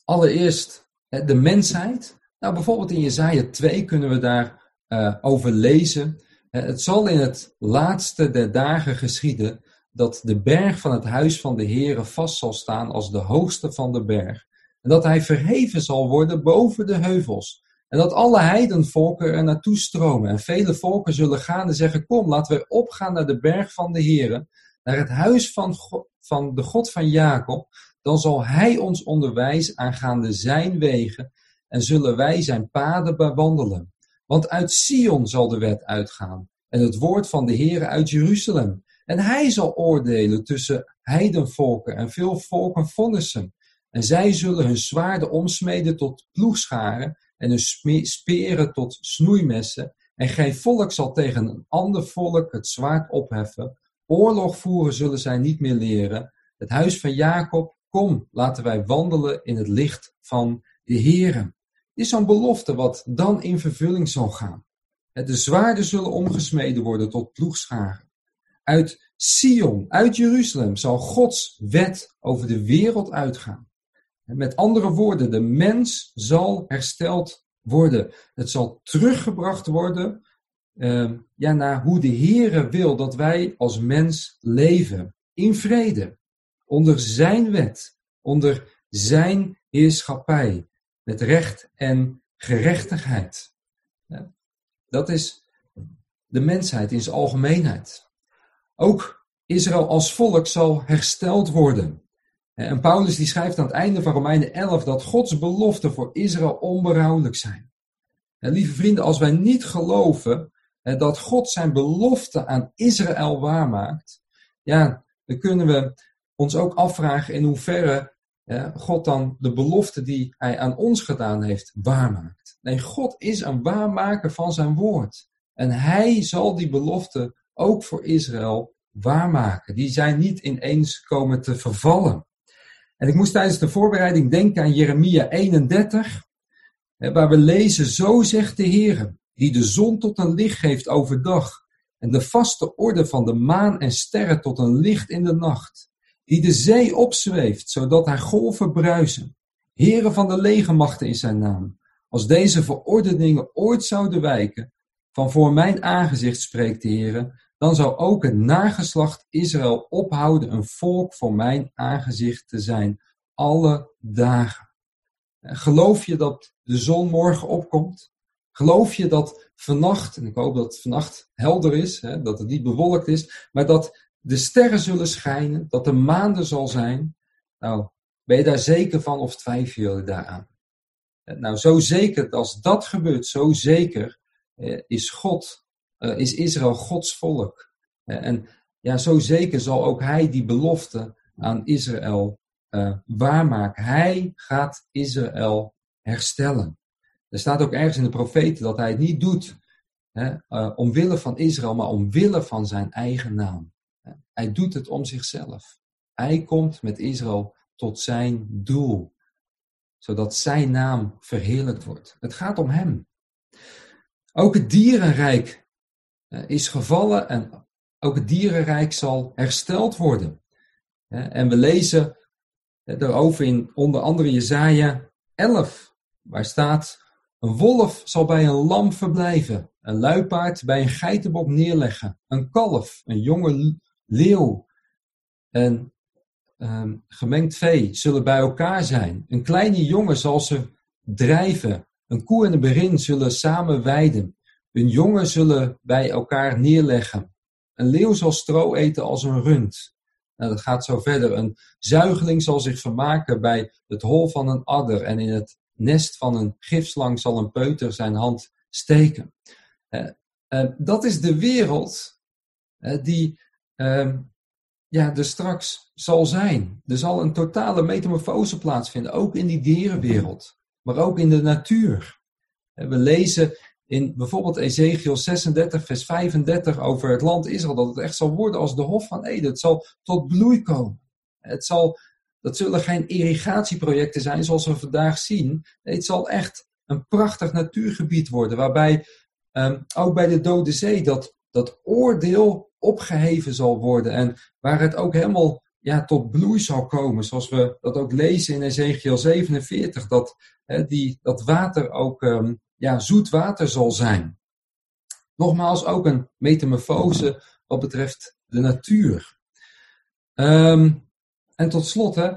[SPEAKER 1] allereerst de mensheid. Nou, bijvoorbeeld in Jezaja 2 kunnen we daar uh, over lezen. Uh, het zal in het laatste der dagen geschieden dat de berg van het huis van de Heere vast zal staan als de hoogste van de berg. En dat hij verheven zal worden boven de heuvels. En dat alle heidenvolken er naartoe stromen. En vele volken zullen gaan en zeggen: Kom, laten we opgaan naar de berg van de Heeren, naar het huis van, van de God van Jacob. Dan zal hij ons onderwijzen aangaande zijn wegen en zullen wij zijn paden bewandelen. Want uit Sion zal de wet uitgaan en het woord van de Heere uit Jeruzalem. En hij zal oordelen tussen heidenvolken en veel volken vonnissen. En zij zullen hun zwaarden omsmeden tot ploegscharen en hun speren tot snoeimessen. En geen volk zal tegen een ander volk het zwaard opheffen, Oorlog voeren zullen zij niet meer leren. Het huis van Jacob, kom, laten wij wandelen in het licht van de Here. Is zo'n belofte wat dan in vervulling zal gaan. De zwaarden zullen omgesmeden worden tot ploegscharen. Uit Sion, uit Jeruzalem, zal Gods wet over de wereld uitgaan. Met andere woorden, de mens zal hersteld worden. Het zal teruggebracht worden uh, ja, naar hoe de Heere wil dat wij als mens leven. In vrede. Onder zijn wet. Onder zijn heerschappij. Met recht en gerechtigheid. Dat is de mensheid in zijn algemeenheid. Ook Israël als volk zal hersteld worden. En Paulus die schrijft aan het einde van Romeinen 11 dat Gods beloften voor Israël onberouwelijk zijn. Lieve vrienden, als wij niet geloven dat God zijn belofte aan Israël waarmaakt, ja, dan kunnen we ons ook afvragen in hoeverre God dan de belofte die hij aan ons gedaan heeft waarmaakt. Nee, God is een waarmaker van zijn woord. En hij zal die belofte ook voor Israël waarmaken. Die zijn niet ineens komen te vervallen. En ik moest tijdens de voorbereiding denken aan Jeremia 31, waar we lezen, zo zegt de Heer, die de zon tot een licht geeft overdag en de vaste orde van de maan en sterren tot een licht in de nacht, die de zee opzweeft, zodat haar golven bruisen. Heren van de legermachten is zijn naam. Als deze verordeningen ooit zouden wijken, van voor mijn aangezicht spreekt de Heer, dan zou ook het nageslacht Israël ophouden een volk voor mijn aangezicht te zijn, alle dagen. Geloof je dat de zon morgen opkomt? Geloof je dat vannacht, en ik hoop dat het vannacht helder is, hè, dat het niet bewolkt is, maar dat de sterren zullen schijnen, dat de maanden zal zijn? Nou, ben je daar zeker van of twijfel je daaraan? Nou, zo zeker als dat gebeurt, zo zeker eh, is God uh, is Israël Gods volk. Uh, en ja, zo zeker zal ook hij die belofte aan Israël uh, waarmaken. Hij gaat Israël herstellen. Er staat ook ergens in de profeten dat hij het niet doet hè, omwille van Israël, maar omwille van zijn eigen naam. Hij doet het om zichzelf. Hij komt met Israël tot zijn doel, zodat zijn naam verheerlijkt wordt. Het gaat om hem. Ook het dierenrijk eh, is gevallen en ook het dierenrijk zal hersteld worden. En we lezen daarover in onder andere Jezaja 11, waar staat: Een wolf zal bij een lam verblijven, een luipaard bij een geitenbok neerleggen, een kalf, een jonge leeuw en um, gemengd vee zullen bij elkaar zijn. Een kleine jongen zal ze drijven, een koe en een berin zullen samen weiden. Hun jongen zullen bij elkaar neerleggen. Een leeuw zal stro eten als een rund. Nou, dat gaat zo verder. Een zuigeling zal zich vermaken bij het hol van een adder. En in het nest van een gifslang zal een peuter zijn hand steken. Uh, uh, dat is de wereld uh, die ehm, ja, er straks zal zijn. Er zal een totale metamorfose plaatsvinden, ook in die dierenwereld, maar ook in de natuur. We lezen in bijvoorbeeld Ezekiel 36, vers 35 over het land Israël, dat het echt zal worden als de Hof van Eden. Het zal tot bloei komen. Het zal, dat zullen geen irrigatieprojecten zijn zoals we vandaag zien. Het zal echt een prachtig natuurgebied worden, waarbij um, ook bij de Dode Zee dat, dat oordeel opgeheven zal worden en waar het ook helemaal ja, tot bloei zal komen, zoals we dat ook lezen in Ezekiel 47, dat, hè, die, dat water ook um, ja, zoet water zal zijn. Nogmaals, ook een metamorfose wat betreft de natuur. Um, en tot slot, hè,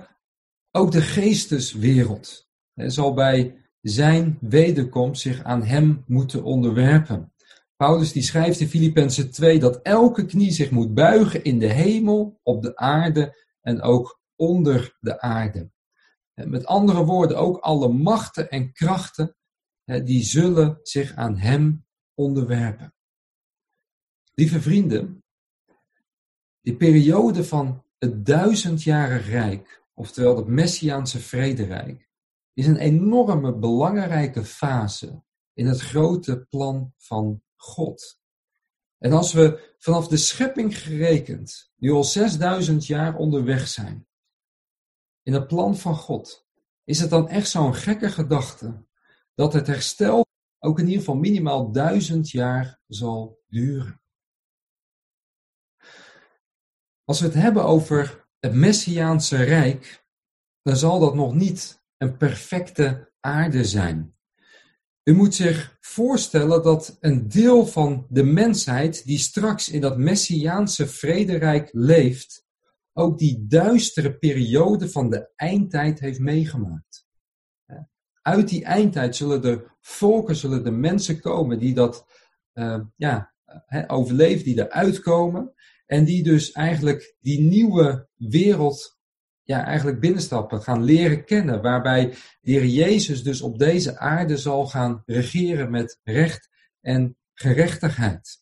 [SPEAKER 1] ook de geesteswereld hè, zal bij zijn wederkomst zich aan hem moeten onderwerpen. Paulus die schrijft in Filippenzen 2 dat elke knie zich moet buigen in de hemel, op de aarde en ook onder de aarde. Met andere woorden, ook alle machten en krachten die zullen zich aan Hem onderwerpen. Lieve vrienden, die periode van het duizendjarig rijk, oftewel het Messiaanse vrederijk, is een enorme belangrijke fase in het grote plan van God. En als we vanaf de schepping gerekend nu al 6000 jaar onderweg zijn in het plan van God, is het dan echt zo'n gekke gedachte dat het herstel ook in ieder geval minimaal duizend jaar zal duren. Als we het hebben over het Messiaanse Rijk, dan zal dat nog niet een perfecte aarde zijn. U moet zich voorstellen dat een deel van de mensheid die straks in dat Messiaanse vrederijk leeft, ook die duistere periode van de eindtijd heeft meegemaakt. Uit die eindtijd zullen de volken, zullen de mensen komen die dat uh, ja, overleven, die eruit komen. En die dus eigenlijk die nieuwe wereld ja, eigenlijk binnenstappen, gaan leren kennen. Waarbij de Heer Jezus dus op deze aarde zal gaan regeren met recht en gerechtigheid.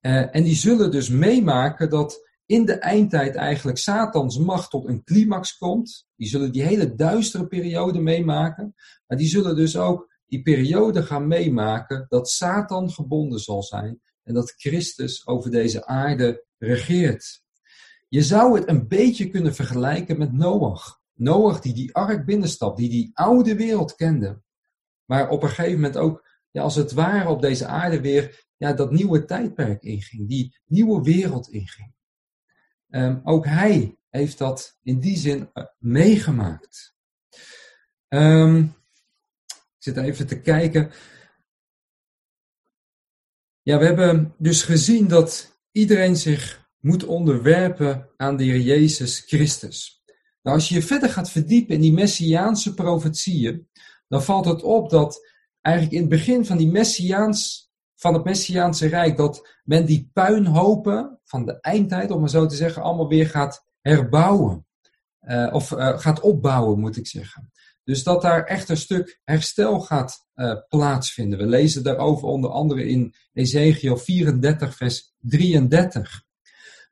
[SPEAKER 1] Uh, en die zullen dus meemaken dat in de eindtijd eigenlijk Satans macht tot een climax komt. Die zullen die hele duistere periode meemaken. Maar die zullen dus ook die periode gaan meemaken dat Satan gebonden zal zijn. En dat Christus over deze aarde regeert. Je zou het een beetje kunnen vergelijken met Noach. Noach die die ark binnenstapt, die die oude wereld kende. Maar op een gegeven moment ook, ja, als het ware op deze aarde weer ja, dat nieuwe tijdperk inging. Die nieuwe wereld inging. Um, ook hij heeft dat in die zin uh, meegemaakt. Um, ik zit even te kijken. Ja, we hebben dus gezien dat iedereen zich moet onderwerpen aan de Heer Jezus Christus. Nou, als je je verder gaat verdiepen in die messiaanse profetieën, dan valt het op dat eigenlijk in het begin van, die messiaans, van het messiaanse rijk, dat men die puinhopen van de eindtijd, om maar zo te zeggen, allemaal weer gaat herbouwen. Uh, of uh, gaat opbouwen, moet ik zeggen. Dus dat daar echt een stuk herstel gaat uh, plaatsvinden. We lezen daarover onder andere in Ezekiel 34, vers 33.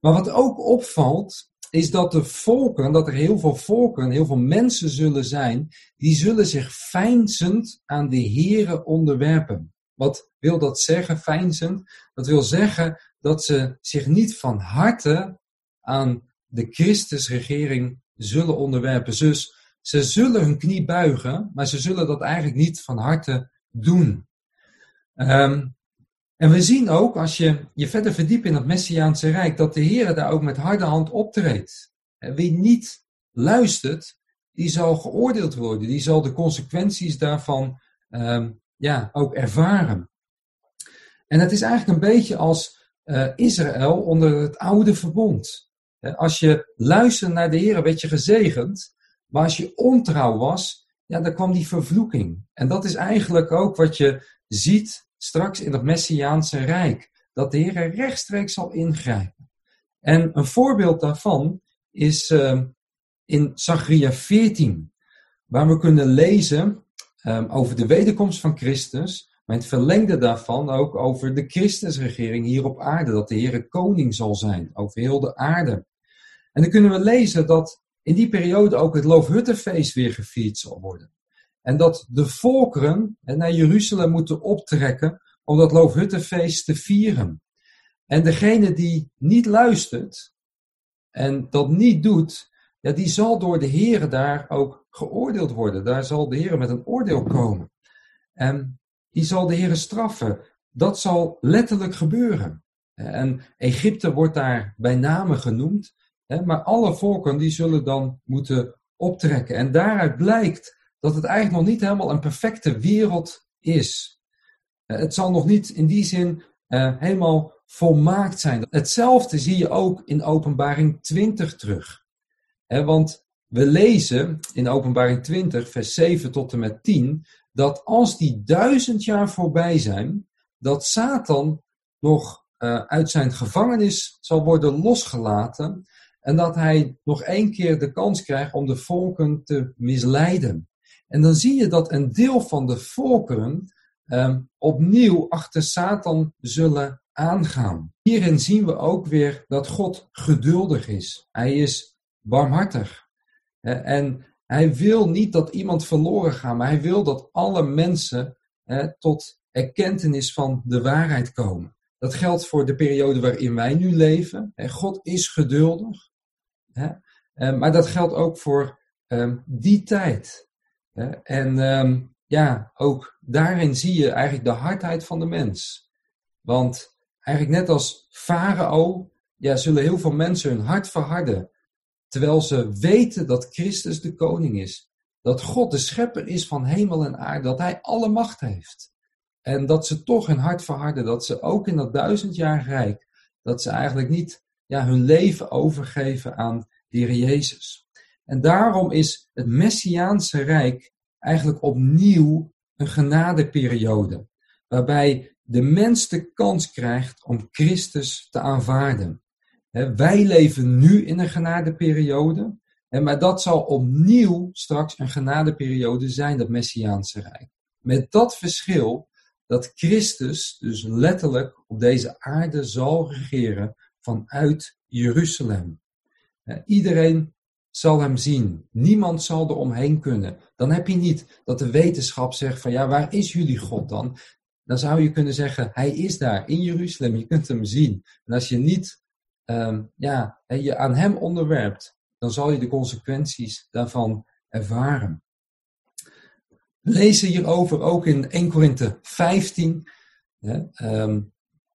[SPEAKER 1] Maar wat ook opvalt, is dat de volken, dat er heel veel volken, heel veel mensen zullen zijn, die zullen zich fijnzend aan de Here onderwerpen. Wat wil dat zeggen, fijnzend? Dat wil zeggen dat ze zich niet van harte aan de Christusregering zullen onderwerpen. Dus ze zullen hun knie buigen, maar ze zullen dat eigenlijk niet van harte doen. Um, en we zien ook, als je je verder verdiept in het Messiaanse Rijk, dat de Heer daar ook met harde hand optreedt. Wie niet luistert, die zal geoordeeld worden. Die zal de consequenties daarvan um, ja, ook ervaren. En het is eigenlijk een beetje als uh, Israël onder het oude verbond. Als je luisterde naar de Heer, werd je gezegend. Maar als je ontrouw was, ja, dan kwam die vervloeking. En dat is eigenlijk ook wat je ziet straks in het Messiaanse Rijk. Dat de Heer rechtstreeks zal ingrijpen. En een voorbeeld daarvan is uh, in Zachariah 14, waar we kunnen lezen um, over de wederkomst van Christus, maar het verlengde daarvan ook over de Christusregering hier op aarde, dat de Heer koning zal zijn over heel de aarde. En dan kunnen we lezen dat in die periode ook het Loofhuttenfeest weer gevierd zal worden. En dat de volkeren naar Jeruzalem moeten optrekken om dat Loofhuttenfeest te vieren. En degene die niet luistert en dat niet doet, ja, die zal door de Heer daar ook geoordeeld worden. Daar zal de Heer met een oordeel komen. En die zal de Heer straffen. Dat zal letterlijk gebeuren. En Egypte wordt daar bij name genoemd. Maar alle volken die zullen dan moeten optrekken. En daaruit blijkt dat het eigenlijk nog niet helemaal een perfecte wereld is. Eh, het zal nog niet in die zin uh, helemaal volmaakt zijn. Hetzelfde zie je ook in Openbaring 20 terug. Want we lezen in Openbaring 20, vers 7 tot en met 10, dat als die duizend jaar voorbij zijn, dat Satan nog uh, uit zijn gevangenis zal worden losgelaten en dat hij nog één keer de kans krijgt om de volken te misleiden. En dan zie je dat een deel van de volkeren um, opnieuw achter Satan zullen aangaan. Hierin zien we ook weer dat God geduldig is. Hij is barmhartig. En hij wil niet dat iemand verloren gaat, maar hij wil dat alle mensen tot erkentenis van de waarheid komen. dat geldt voor de periode waarin wij nu leven. God is geduldig. Ehm, maar dat geldt ook voor ehm, die tijd. En ehm, ja, ook daarin zie je eigenlijk de hardheid van de mens. Want eigenlijk net als Farao, ja, zullen heel veel mensen hun hart verharden. Terwijl ze weten dat Christus de koning is. Dat God de schepper is van hemel en aarde. Dat hij alle macht heeft. En dat ze toch hun hart verharden. Dat ze ook in dat duizend jaar rijk. Dat ze eigenlijk niet ja, hun leven overgeven aan de Heer Jezus. En daarom is het Messiaanse Rijk eigenlijk opnieuw een genadeperiode. Waarbij de mens de kans krijgt om Christus te aanvaarden. wij leven nu in een genadeperiode. Maar dat zal opnieuw straks een genadeperiode zijn, dat Messiaanse Rijk. Met dat verschil dat Christus dus letterlijk op deze aarde zal regeren vanuit Jeruzalem. Iedereen zal hem zien. Niemand zal er omheen kunnen. Dan heb je niet dat de wetenschap zegt van ja, waar is jullie God dan? Dan zou je kunnen zeggen, hij is daar in Jeruzalem, je kunt hem zien. En als je niet um, ja, je aan hem onderwerpt, dan zal je de consequenties daarvan ervaren. We lezen hierover ook in 1 Korinthe 15. Hè,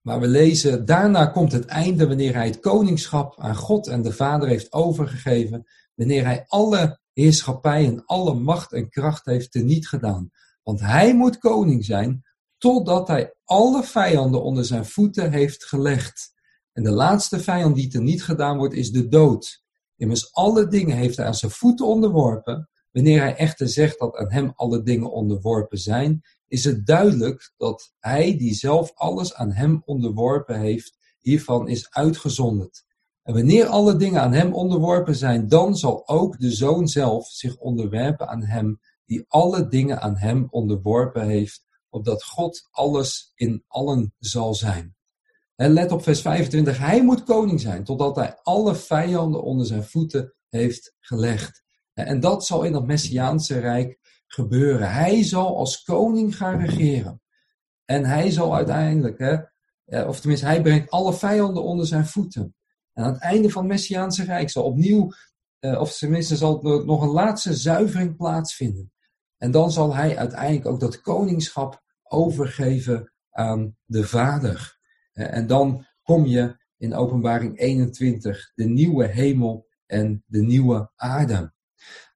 [SPEAKER 1] maar we lezen, daarna komt het einde wanneer hij het koningschap aan God en de Vader heeft overgegeven, wanneer hij alle heerschappij en alle macht en kracht heeft teniet gedaan. Want hij moet koning zijn totdat hij alle vijanden onder zijn voeten heeft gelegd. En de laatste vijand die teniet gedaan wordt is de dood. Immers alle dingen heeft hij aan zijn voeten onderworpen. Wanneer hij echter zegt dat aan hem alle dingen onderworpen zijn, is het duidelijk dat hij die zelf alles aan hem onderworpen heeft, hiervan is uitgezonderd. En wanneer alle dingen aan hem onderworpen zijn, dan zal ook de zoon zelf zich onderwerpen aan hem, die alle dingen aan hem onderworpen heeft, opdat God alles in allen zal zijn. En let op vers 25, hij moet koning zijn, totdat hij alle vijanden onder zijn voeten heeft gelegd. En dat zal in dat Messiaanse Rijk gebeuren. Hij zal als koning gaan regeren. En hij zal uiteindelijk, eh, of tenminste, hij brengt alle vijanden onder zijn voeten. Aan het einde van het Messiaanse Rijk zal opnieuw, eh, of tenminste zal nog een laatste zuivering plaatsvinden. En dan zal hij uiteindelijk ook dat koningschap overgeven aan de Vader. Eh, en dan kom je in Openbaring 21, de nieuwe hemel en de nieuwe aarde.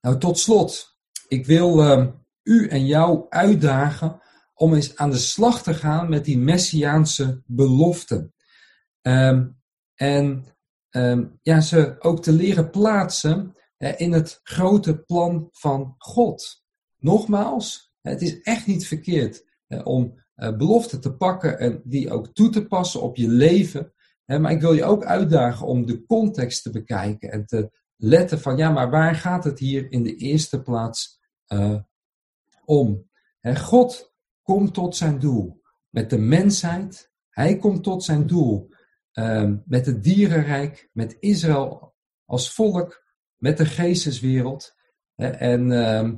[SPEAKER 1] Nou, tot slot, ik wil uh, u en jou uitdagen om eens aan de slag te gaan met die messiaanse beloften. Um, en um, ja, ze ook te leren plaatsen in het grote plan van God. Nogmaals, het is echt niet verkeerd om uh, beloften te pakken en die ook toe te passen op je leven. maar ik wil je ook uitdagen om de context te bekijken en te letten van ja, maar waar gaat het hier in de eerste plaats uh, om. God komt tot zijn doel met de mensheid. Hij komt tot zijn doel uh, met het dierenrijk, met Israël als volk, met de geesteswereld. en uh,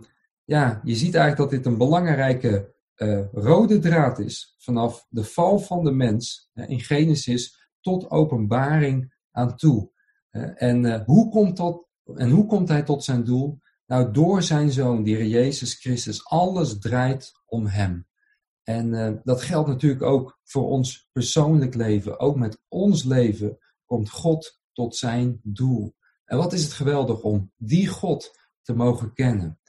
[SPEAKER 1] ja, je ziet eigenlijk dat dit een belangrijke uh, rode draad is vanaf de val van de mens in Genesis tot openbaring aan toe. en, uh, hoe komt dat, en hoe komt hij tot zijn doel? Nou, door zijn zoon, die Jezus Christus, alles draait om hem. En uh, dat geldt natuurlijk ook voor ons persoonlijk leven. Ook met ons leven komt God tot zijn doel. En wat is het geweldig om die God te mogen kennen.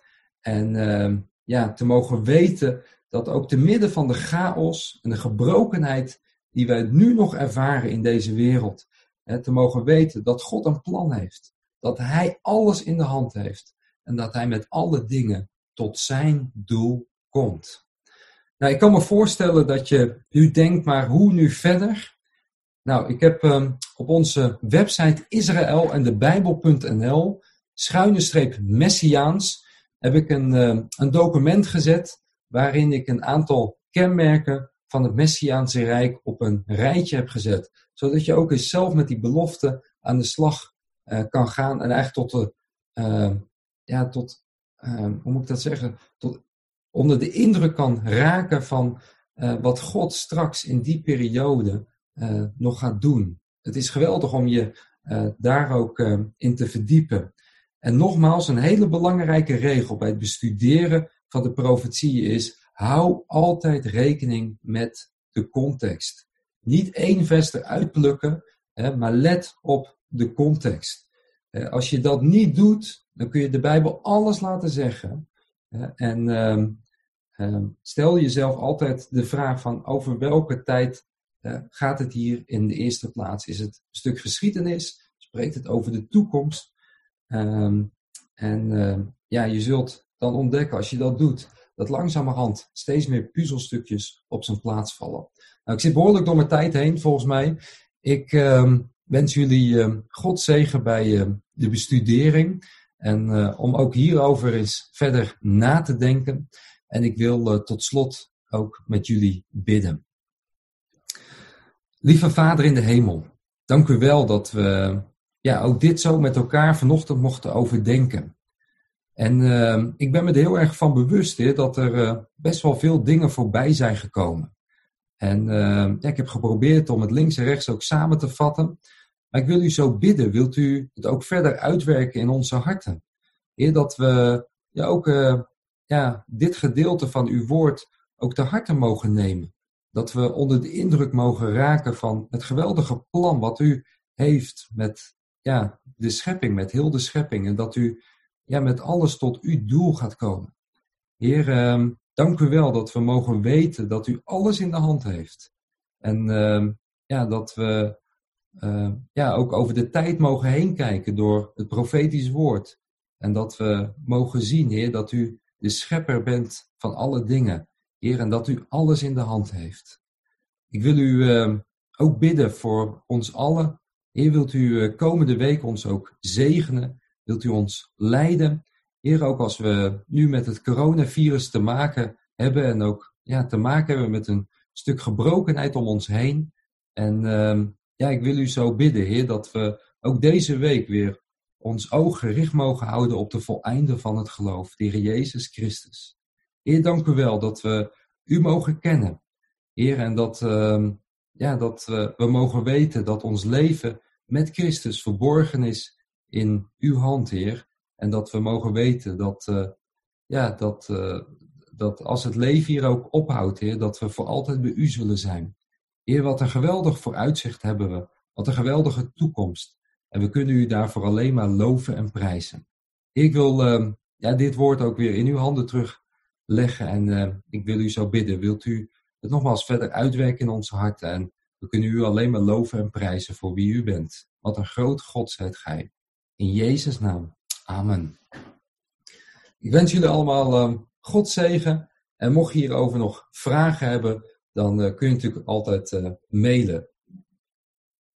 [SPEAKER 1] En uh, ja, te mogen weten dat ook te midden van de chaos en de gebrokenheid die wij nu nog ervaren in deze wereld, hè, te mogen weten dat God een plan heeft. Dat Hij alles in de hand heeft en dat hij met alle dingen tot zijn doel komt. Nou, ik kan me voorstellen dat je nu denkt, maar hoe nu verder? Nou, ik heb um, op onze website Israël en de Bijbel.nl, schuine streep Messiaans, heb ik een, um, een document gezet waarin ik een aantal kenmerken van het Messiaanse Rijk op een rijtje heb gezet. Zodat je ook eens zelf met die belofte aan de slag uh, kan gaan en eigenlijk tot de, uh, ja, tot, hoe moet ik dat zeggen, tot onder de indruk kan raken van uh, wat God straks in die periode nog gaat doen. Het is geweldig om je daar ook in te verdiepen. En nogmaals, een hele belangrijke regel bij het bestuderen van de profetieën is: hou altijd rekening met de context. Niet één vers eruit plukken, hè, maar let op de context. als je dat niet doet, dan kun je de Bijbel alles laten zeggen. En ehm, ehm, stel jezelf altijd de vraag van over welke tijd gaat het hier in de eerste plaats? Is het een stuk geschiedenis? Spreekt het over de toekomst? Ehm, en ja, je zult dan ontdekken als je dat doet, dat langzamerhand steeds meer puzzelstukjes op zijn plaats vallen. Nou, ik zit behoorlijk door mijn tijd heen, volgens mij. Ik wens jullie God zegen bij de bestudering. En uh, om ook hierover eens verder na te denken. En ik wil uh, tot slot ook met jullie bidden. Lieve Vader in de hemel, dank u wel dat we ja, ook dit zo met elkaar vanochtend mochten overdenken. En uh, ik ben me er heel erg van bewust dat er best wel veel dingen voorbij zijn gekomen. En ja, ik heb geprobeerd om het links en rechts ook samen te vatten. Maar ik wil u zo bidden, wilt u het ook verder uitwerken in onze harten? Heer, dat we ja, ook uh, ja, dit gedeelte van uw woord ook te harte mogen nemen. Dat we onder de indruk mogen raken van het geweldige plan wat u heeft met ja, de schepping, met heel de schepping. En dat u ja, met alles tot uw doel gaat komen. Heer, uh, dank u wel dat we mogen weten dat u alles in de hand heeft. En uh, ja, dat we uh, ja, ook over de tijd mogen heen kijken door het profetisch woord. En dat we mogen zien, Heer, dat u de schepper bent van alle dingen. Heer, en dat u alles in de hand heeft. Ik wil u uh, ook bidden voor ons allen. Heer, wilt u uh, komende week ons ook zegenen? Wilt u ons leiden? Heer, ook als we nu met het coronavirus te maken hebben en ook ja, te maken hebben met een stuk gebrokenheid om ons heen. En uh, ja, ik wil u zo bidden, Heer, dat we ook deze week weer ons oog gericht mogen houden op de voleinde van het geloof, de Heer Jezus Christus. Heer, dank u wel dat we u mogen kennen. Heer, en dat, uh, ja, dat we mogen weten dat ons leven met Christus verborgen is in uw hand, Heer. En dat we mogen weten dat, uh, ja, dat, dat als het leven hier ook ophoudt, Heer, dat we voor altijd bij u zullen zijn. Heer, wat een geweldig vooruitzicht hebben we. Wat een geweldige toekomst. En we kunnen u daarvoor alleen maar loven en prijzen. Ik wil uh, ja, dit woord ook weer in uw handen terugleggen. En uh, ik wil u zo bidden. Wilt u het nogmaals verder uitwerken in onze harten. En we kunnen u alleen maar loven en prijzen voor wie u bent. Wat een groot God zijt gij. In Jezus' naam. Amen. Ik wens jullie allemaal uh, God zegen. En mocht je hierover nog vragen hebben, dan uh, kun je natuurlijk altijd uh, mailen